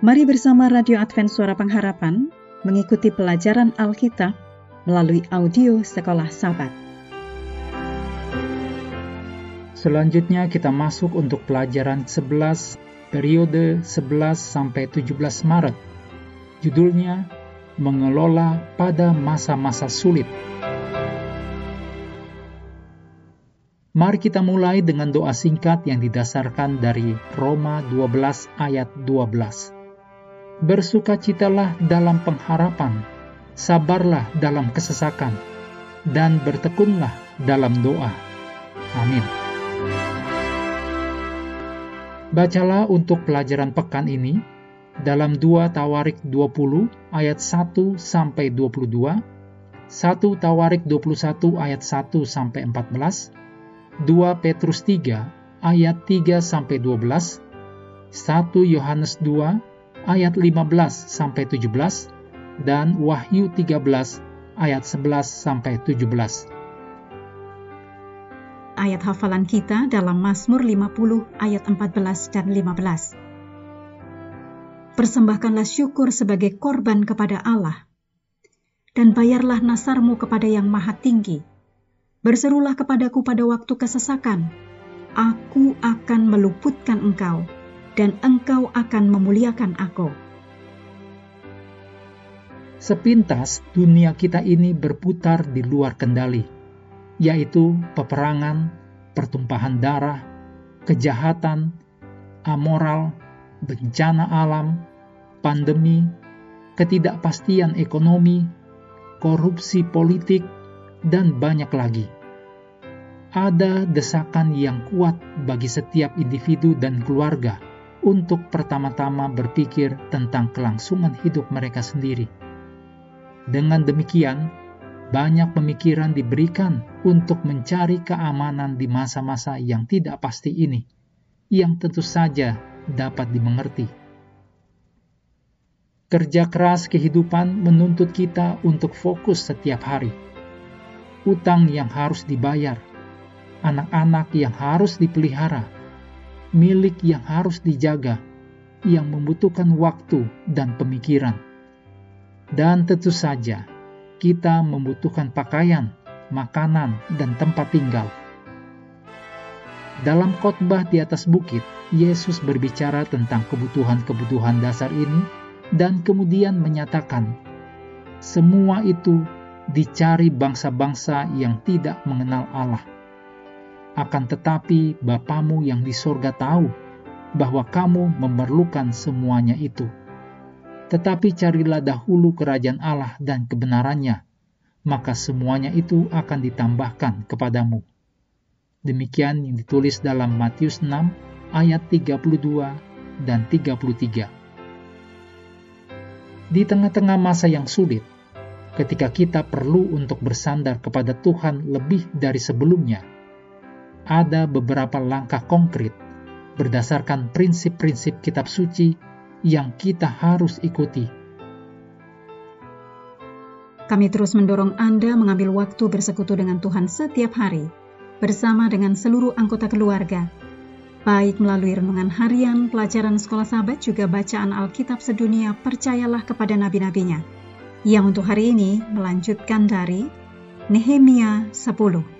Mari bersama Radio Advent Suara Pengharapan mengikuti pelajaran Alkitab melalui audio Sekolah Sabat. Selanjutnya kita masuk untuk pelajaran 11 periode 11 sampai 17 Maret. Judulnya Mengelola pada masa-masa sulit. Mari kita mulai dengan doa singkat yang didasarkan dari Roma 12 ayat 12. Bersukacitalah dalam pengharapan, sabarlah dalam kesesakan, dan bertekunlah dalam doa. Amin. Bacalah untuk pelajaran pekan ini dalam 2 Tawarik 20 ayat 1 sampai 22, 1 Tawarik 21 ayat 1 sampai 14, 2 Petrus 3 ayat 3 sampai 12, 1 Yohanes 2 ayat 15 sampai 17 dan Wahyu 13 ayat 11 sampai 17. Ayat hafalan kita dalam Mazmur 50 ayat 14 dan 15. Persembahkanlah syukur sebagai korban kepada Allah dan bayarlah nasarmu kepada yang maha tinggi Berserulah kepadaku pada waktu kesesakan, aku akan meluputkan engkau, dan engkau akan memuliakan aku. Sepintas dunia kita ini berputar di luar kendali, yaitu peperangan, pertumpahan darah, kejahatan, amoral, bencana alam, pandemi, ketidakpastian ekonomi, korupsi politik, dan banyak lagi. Ada desakan yang kuat bagi setiap individu dan keluarga untuk pertama-tama berpikir tentang kelangsungan hidup mereka sendiri. Dengan demikian, banyak pemikiran diberikan untuk mencari keamanan di masa-masa yang tidak pasti ini, yang tentu saja dapat dimengerti. Kerja keras kehidupan menuntut kita untuk fokus setiap hari utang yang harus dibayar, anak-anak yang harus dipelihara, milik yang harus dijaga, yang membutuhkan waktu dan pemikiran. Dan tentu saja, kita membutuhkan pakaian, makanan, dan tempat tinggal. Dalam khotbah di atas bukit, Yesus berbicara tentang kebutuhan-kebutuhan dasar ini dan kemudian menyatakan, "Semua itu dicari bangsa-bangsa yang tidak mengenal Allah. Akan tetapi Bapamu yang di sorga tahu bahwa kamu memerlukan semuanya itu. Tetapi carilah dahulu kerajaan Allah dan kebenarannya, maka semuanya itu akan ditambahkan kepadamu. Demikian yang ditulis dalam Matius 6 ayat 32 dan 33. Di tengah-tengah masa yang sulit, ketika kita perlu untuk bersandar kepada Tuhan lebih dari sebelumnya. Ada beberapa langkah konkret berdasarkan prinsip-prinsip kitab suci yang kita harus ikuti. Kami terus mendorong Anda mengambil waktu bersekutu dengan Tuhan setiap hari, bersama dengan seluruh anggota keluarga, baik melalui renungan harian, pelajaran sekolah sahabat, juga bacaan Alkitab sedunia, percayalah kepada nabi-nabinya yang untuk hari ini melanjutkan dari Nehemia 10.